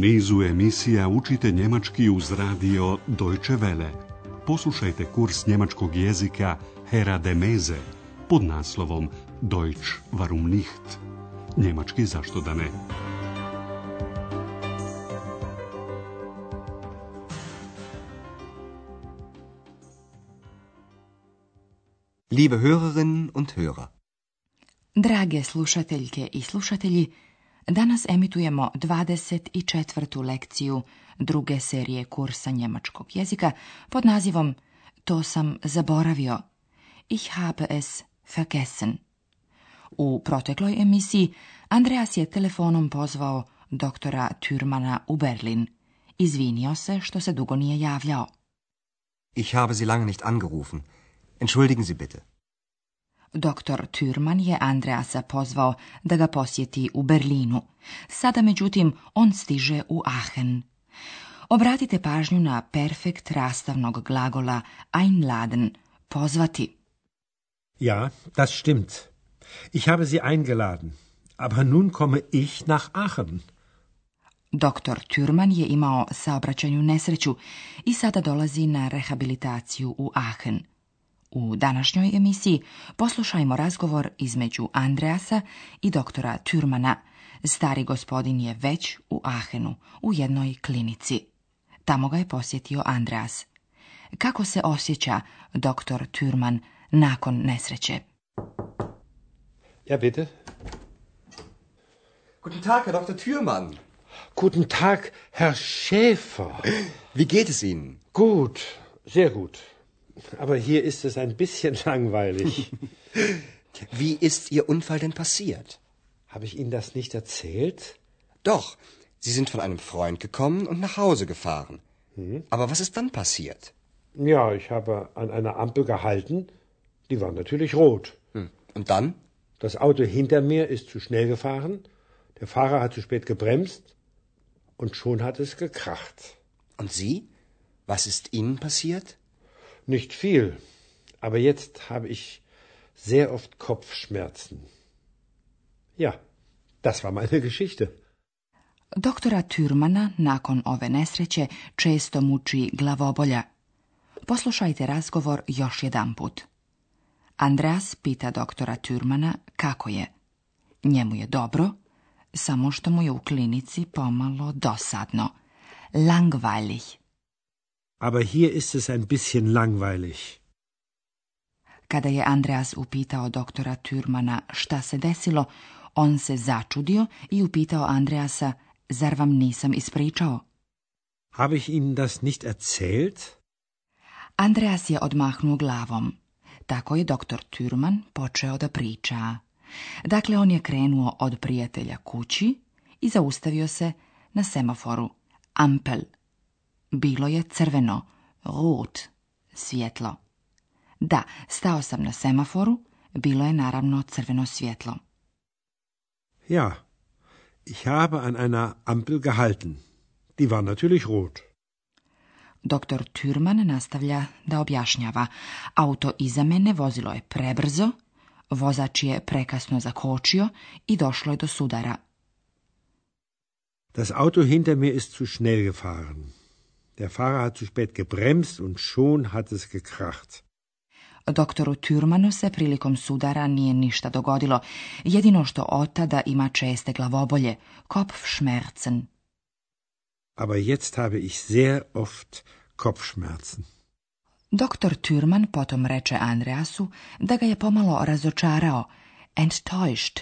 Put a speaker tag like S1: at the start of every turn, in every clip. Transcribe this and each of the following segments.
S1: nizu emisija učite njemački uz radio Deutsche Welle. Poslušajte kurs njemačkog jezika Hera de Meze pod naslovom Deutsch warum nicht? Njemački zašto da ne? Liebe Hörerinnen und Hörer.
S2: Drage slušateljke i slušatelji, Danas emitujemo 24. lekciju druge serije kursa njemačkog jezika pod nazivom To sam zaboravio. Ich habe es vergessen. U protekloj emisiji Andreas je telefonom pozvao doktora Türmana u Berlin. Izvinio se što se dugo nije javljao.
S3: Ich habe Sie lange nicht angerufen. Entschuldigen Sie bitte.
S2: Doktor Thurman je Andreasa pozvao da ga posjeti u Berlinu. Sada, međutim, on stiže u Aachen. Obratite pažnju na perfekt rastavnog glagola einladen, pozvati.
S3: Ja, das stimmt. Ich habe sie eingeladen. Aber nun komme ich nach Aachen.
S2: Doktor Thurman je imao saobraćajnu nesreću i sada dolazi na rehabilitaciju u Aachen. U današnjoj emisiji poslušajmo razgovor između Andreasa i doktora Türmana. Stari gospodin je već u Ahenu, u jednoj klinici. Tamo ga je posjetio Andreas. Kako se osjeća doktor Türman nakon nesreće?
S3: Ja, bitte.
S4: Guten Tag, Herr Dr. Thürmann.
S3: Guten Tag, Herr Schäfer.
S4: Wie geht es Ihnen?
S3: Gut, sehr gut. aber hier ist es ein bisschen langweilig.
S4: Wie ist Ihr Unfall denn passiert?
S3: Habe ich Ihnen das nicht erzählt?
S4: Doch. Sie sind von einem Freund gekommen und nach Hause gefahren. Hm? Aber was ist dann passiert?
S3: Ja, ich habe an einer Ampel gehalten. Die war natürlich rot. Hm.
S4: Und dann?
S3: Das Auto hinter mir ist zu schnell gefahren. Der Fahrer hat zu spät gebremst. Und schon hat es gekracht.
S4: Und Sie? Was ist Ihnen passiert?
S3: Nicht viel, aber jetzt habe ich sehr oft Kopfschmerzen. Ja, das war meine Geschichte.
S2: Doktora Türmana nakon ove nesreće često muči glavobolja. Poslušajte razgovor još jedanput. Andreas pita doktora Türmana kako je. Njemu je dobro, samo što mu je u klinici pomalo dosadno. Langweilig.
S3: Aber hier ist es ein bisschen langweilig.
S2: Kada je Andreas upitao doktora Türmana šta se desilo, on se začudio i upitao Andreasa, zar vam nisam ispričao?
S3: Habe ich Ihnen das nicht erzählt?
S2: Andreas je odmahnuo glavom. Tako je doktor Türman počeo da priča. Dakle, on je krenuo od prijatelja kući i zaustavio se na semaforu Ampel – bilo je crveno, rot, svjetlo. Da, stao sam na semaforu, bilo je naravno crveno svjetlo.
S3: Ja, ich habe an einer Ampel gehalten. Die war natürlich rot.
S2: Doktor Türman nastavlja da objašnjava. Auto iza mene vozilo je prebrzo, vozač je prekasno zakočio i došlo je do sudara.
S3: Das Auto hinter mir ist zu schnell gefahren. Der Fahrer hat zu spät gebremst und schon hat es gekracht.
S2: Doktoru Türmanu se prilikom sudara nije ništa dogodilo, jedino što otada ima česte glavobolje, Kopfschmerzen.
S3: Aber jetzt habe ich sehr oft Kopfschmerzen.
S2: Doktor Türman potom reče Andreasu da ga je pomalo razočarao, enttäuscht,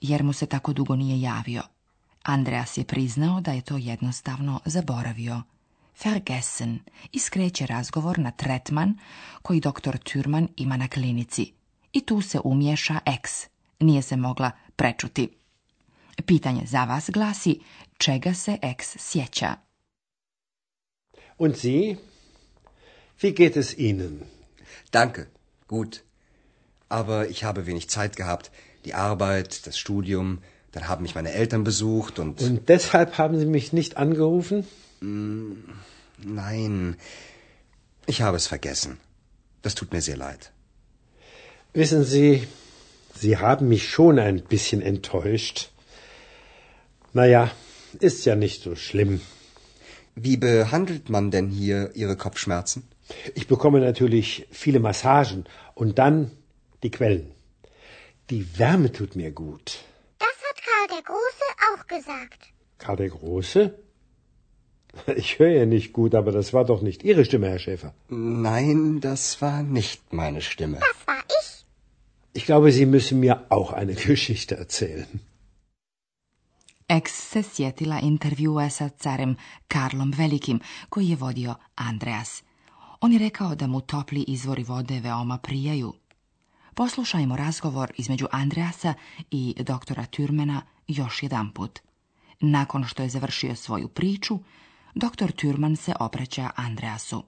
S2: jer mu se tako dugo nije javio. Andreas je priznao da je to jednostavno zaboravio. Vergessen i skreće razgovor na tretman koji doktor Turman ima na klinici. I tu se umješa eks. Nije se mogla prečuti. Pitanje za vas glasi čega se eks sjeća.
S3: Und Sie? Wie geht es Ihnen?
S4: Danke, gut. Aber ich habe wenig Zeit gehabt. Die Arbeit, das Studium, dann haben mich meine Eltern besucht und...
S3: Und deshalb haben Sie mich nicht angerufen?
S4: Mm, nein, ich habe es vergessen. Das tut mir sehr leid.
S3: Wissen Sie, Sie haben mich schon ein bisschen enttäuscht. Naja, ist ja nicht so schlimm.
S4: Wie behandelt man denn hier Ihre Kopfschmerzen?
S3: Ich bekomme natürlich viele Massagen und dann die Quellen. Die Wärme tut mir gut.
S5: Das hat Karl der Große auch gesagt.
S3: Karl der Große? Ich höre ja nicht gut, aber das war doch nicht Ihre Stimme, Herr Schäfer.
S4: Nein, das war nicht meine Stimme. Das
S5: war ich.
S3: Ich glaube, Sie müssen mir auch eine Geschichte erzählen.
S2: Ex se sjetila intervjua sa carem Karlom Velikim, koji je vodio Andreas. On je rekao da mu topli izvori vode veoma prijaju. Poslušajmo razgovor između Andreasa i doktora Türmena još jedan put. Nakon što je završio svoju priču, Doktor Türman se obraća Andreasu.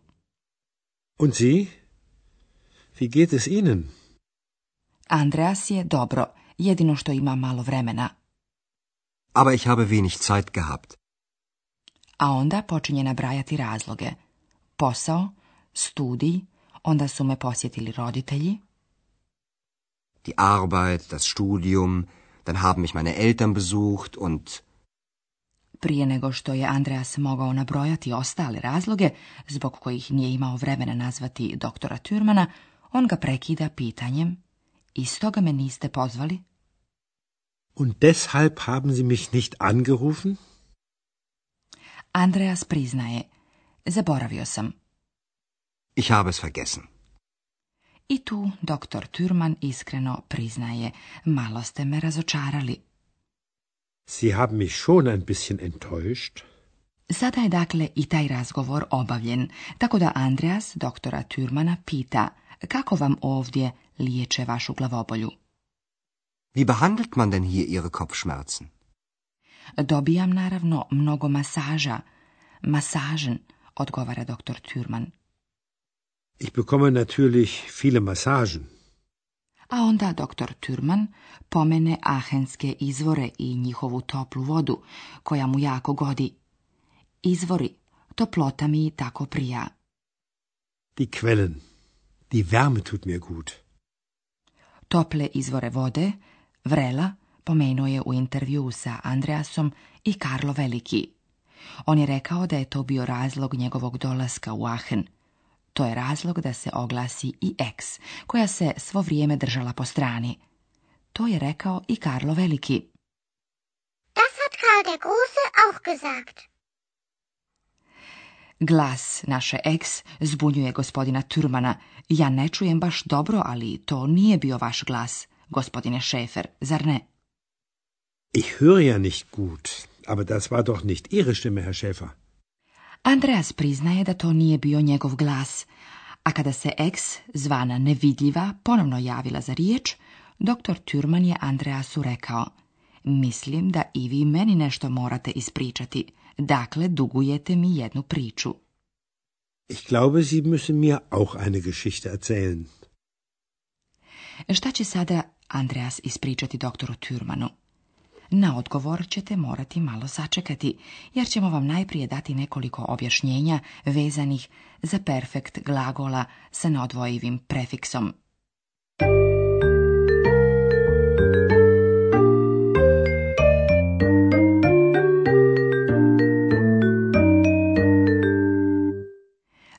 S3: Und Sie? Wie geht es Ihnen?
S2: Andreas je dobro, jedino što ima malo vremena.
S4: Aber ich habe wenig Zeit gehabt.
S2: A onda počinje nabrajati razloge. Posao, studij, onda su me posjetili roditelji.
S4: Die Arbeit, das Studium, dann haben mich meine Eltern besucht und
S2: prije nego što je Andreas mogao nabrojati ostale razloge, zbog kojih nije imao vremena nazvati doktora Türmana, on ga prekida pitanjem, iz toga me niste pozvali?
S3: Und deshalb haben Sie mich nicht angerufen?
S2: Andreas priznaje, zaboravio sam.
S4: Ich habe es vergessen.
S2: I tu doktor Türman iskreno priznaje, malo ste me razočarali.
S3: Sie haben mich schon ein bisschen enttäuscht.
S2: Sada je dakle i taj razgovor obavljen, tako da Andreas doktora Türmana pita kako vam ovdje liječe
S4: vašu glavobolju. Wie behandelt man denn hier ihre Kopfschmerzen?
S2: Dobijam naravno mnogo masaža. Masažen,
S3: odgovara doktor Türman. Ich bekomme natürlich viele Massagen
S2: a onda dr. Turman pomene ahenske izvore i njihovu toplu vodu, koja mu jako godi. Izvori, toplota mi tako prija.
S3: Di kvelen, di verme tut mir gut.
S2: Tople izvore vode, vrela, pomenuo je u intervju sa Andreasom i Karlo Veliki. On je rekao da je to bio razlog njegovog dolaska u Ahen – to je razlog da se oglasi i X, koja se svo vrijeme držala po strani. To je rekao i Karlo Veliki.
S5: Das hat Karl der Große auch gesagt.
S2: Glas naše ex zbunjuje gospodina Turmana. Ja ne čujem baš dobro, ali to nije bio vaš glas, gospodine Šefer, zar ne?
S3: Ich höre ja nicht gut, aber das war doch nicht Ihre Stimme, Herr Schäfer.
S2: Andreas priznaje da to nije bio njegov glas, a kada se ex, zvana nevidljiva, ponovno javila za riječ, doktor Turman je Andreasu rekao Mislim da i vi meni nešto morate ispričati, dakle dugujete mi jednu priču.
S3: Ich glaube, Sie müssen mir auch eine Geschichte erzählen.
S2: Šta će sada Andreas ispričati doktoru Turmanu? Na odgovor ćete morati malo sačekati, jer ćemo vam najprije dati nekoliko objašnjenja vezanih za perfekt glagola sa neodvojivim prefiksom.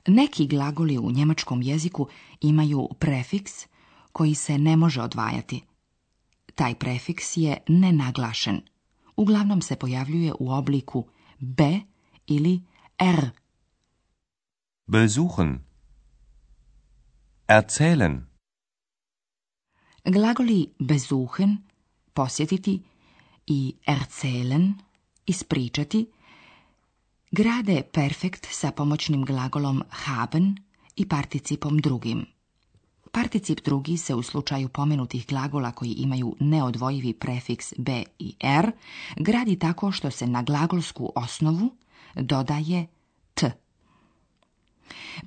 S2: Neki glagoli u njemačkom jeziku imaju prefiks koji se ne može odvajati – taj prefiks je nenaglašen. Uglavnom se pojavljuje u obliku B ili R. Besuchen. Erzählen. Glagoli besuchen, posjetiti, i erzählen, ispričati, grade perfekt sa pomoćnim glagolom haben i participom drugim. Particip drugi se u slučaju pomenutih glagola koji imaju neodvojivi prefiks b i r gradi tako što se na glagolsku osnovu dodaje t.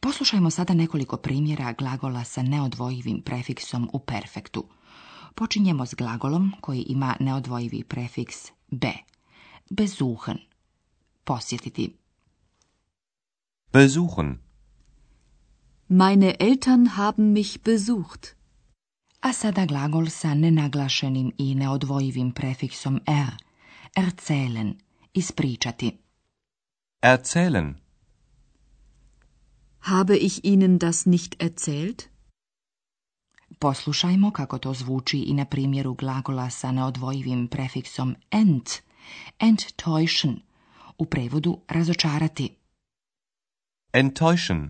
S2: Poslušajmo sada nekoliko primjera glagola sa neodvojivim prefiksom u perfektu. Počinjemo s glagolom koji ima neodvojivi prefiks b. Besuchen. Posjetiti.
S6: Besuchen.
S7: Meine Eltern haben mich besucht.
S2: A sada glagol sa nenaglašenim i neodvojivim prefiksom er, erzählen, ispričati.
S6: Erzählen.
S7: Habe ich Ihnen das nicht erzählt?
S2: Poslušajmo kako to zvuči i na primjeru glagola sa neodvojivim prefiksom ent, enttäuschen, u prevodu razočarati.
S6: Enttäuschen.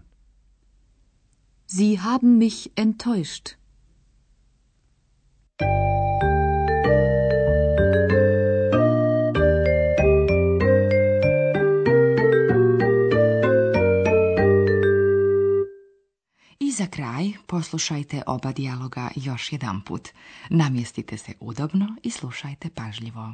S7: Sie haben mich enttäuscht.
S2: I za kraj poslušajte oba dijaloga još jedanput. Namjestite se udobno i slušajte pažljivo.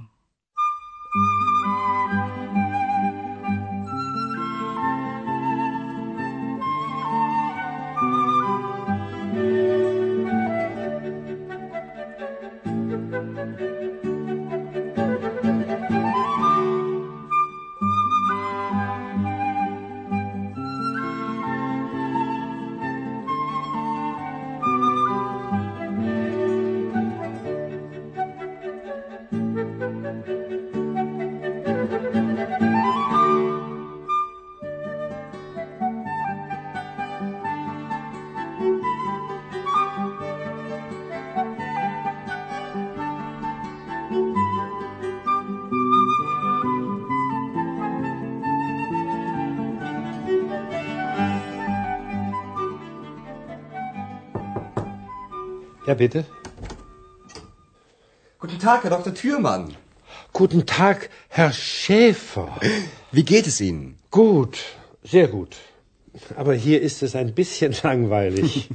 S3: Ja, bitte.
S4: Guten Tag, Herr Dr. Thürmann.
S3: Guten Tag, Herr Schäfer.
S4: Wie geht es Ihnen?
S3: Gut, sehr gut. Aber hier ist es ein bisschen langweilig.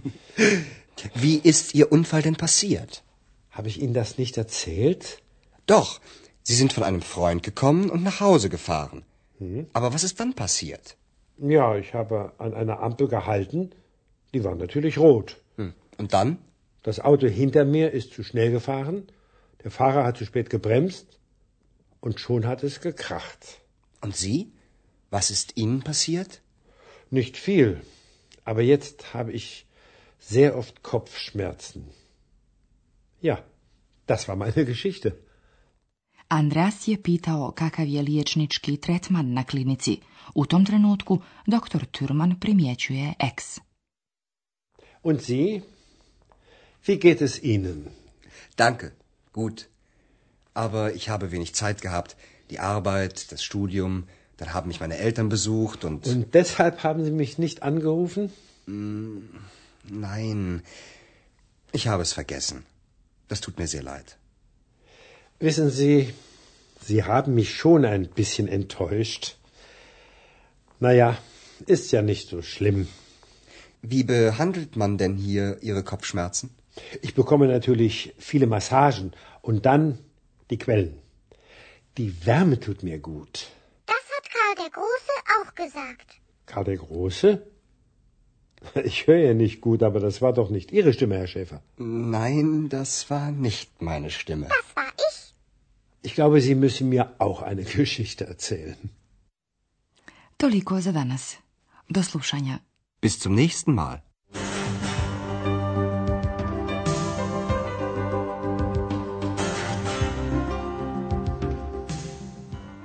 S4: Wie ist Ihr Unfall denn passiert?
S3: Habe ich Ihnen das nicht erzählt?
S4: Doch, Sie sind von einem Freund gekommen und nach Hause gefahren. Hm? Aber was ist dann passiert?
S3: Ja, ich habe an einer Ampel gehalten. Die war natürlich rot. Hm.
S4: Und dann?
S3: Das Auto hinter mir ist zu schnell gefahren, der Fahrer hat zu spät gebremst und schon hat es gekracht.
S4: Und Sie? Was ist Ihnen passiert?
S3: Nicht viel, aber jetzt habe ich sehr oft Kopfschmerzen. Ja, das war meine Geschichte.
S2: Andras je pitao kakav je liječnički tretman na klinici. U tom trenutku doktor Türman primjećuje ex.
S3: Und Sie? Wie geht es Ihnen?
S4: Danke, gut. Aber ich habe wenig Zeit gehabt. Die Arbeit, das Studium, dann haben mich meine Eltern besucht und.
S3: Und deshalb haben Sie mich nicht angerufen? Mm,
S4: nein. Ich habe es vergessen. Das tut mir sehr leid.
S3: Wissen Sie, Sie haben mich schon ein bisschen enttäuscht. Naja, ist ja nicht so schlimm.
S4: Wie behandelt man denn hier Ihre Kopfschmerzen?
S3: Ich bekomme natürlich viele Massagen und dann die Quellen. Die Wärme tut mir gut.
S5: Das hat Karl der Große auch gesagt.
S3: Karl der Große? Ich höre ja nicht gut, aber das war doch nicht Ihre Stimme, Herr Schäfer.
S4: Nein, das war nicht meine Stimme.
S5: Das war ich.
S3: Ich glaube, Sie müssen mir auch eine Geschichte erzählen. Toliko za
S4: danas. Do slušanja. Bis zum nächsten Mal.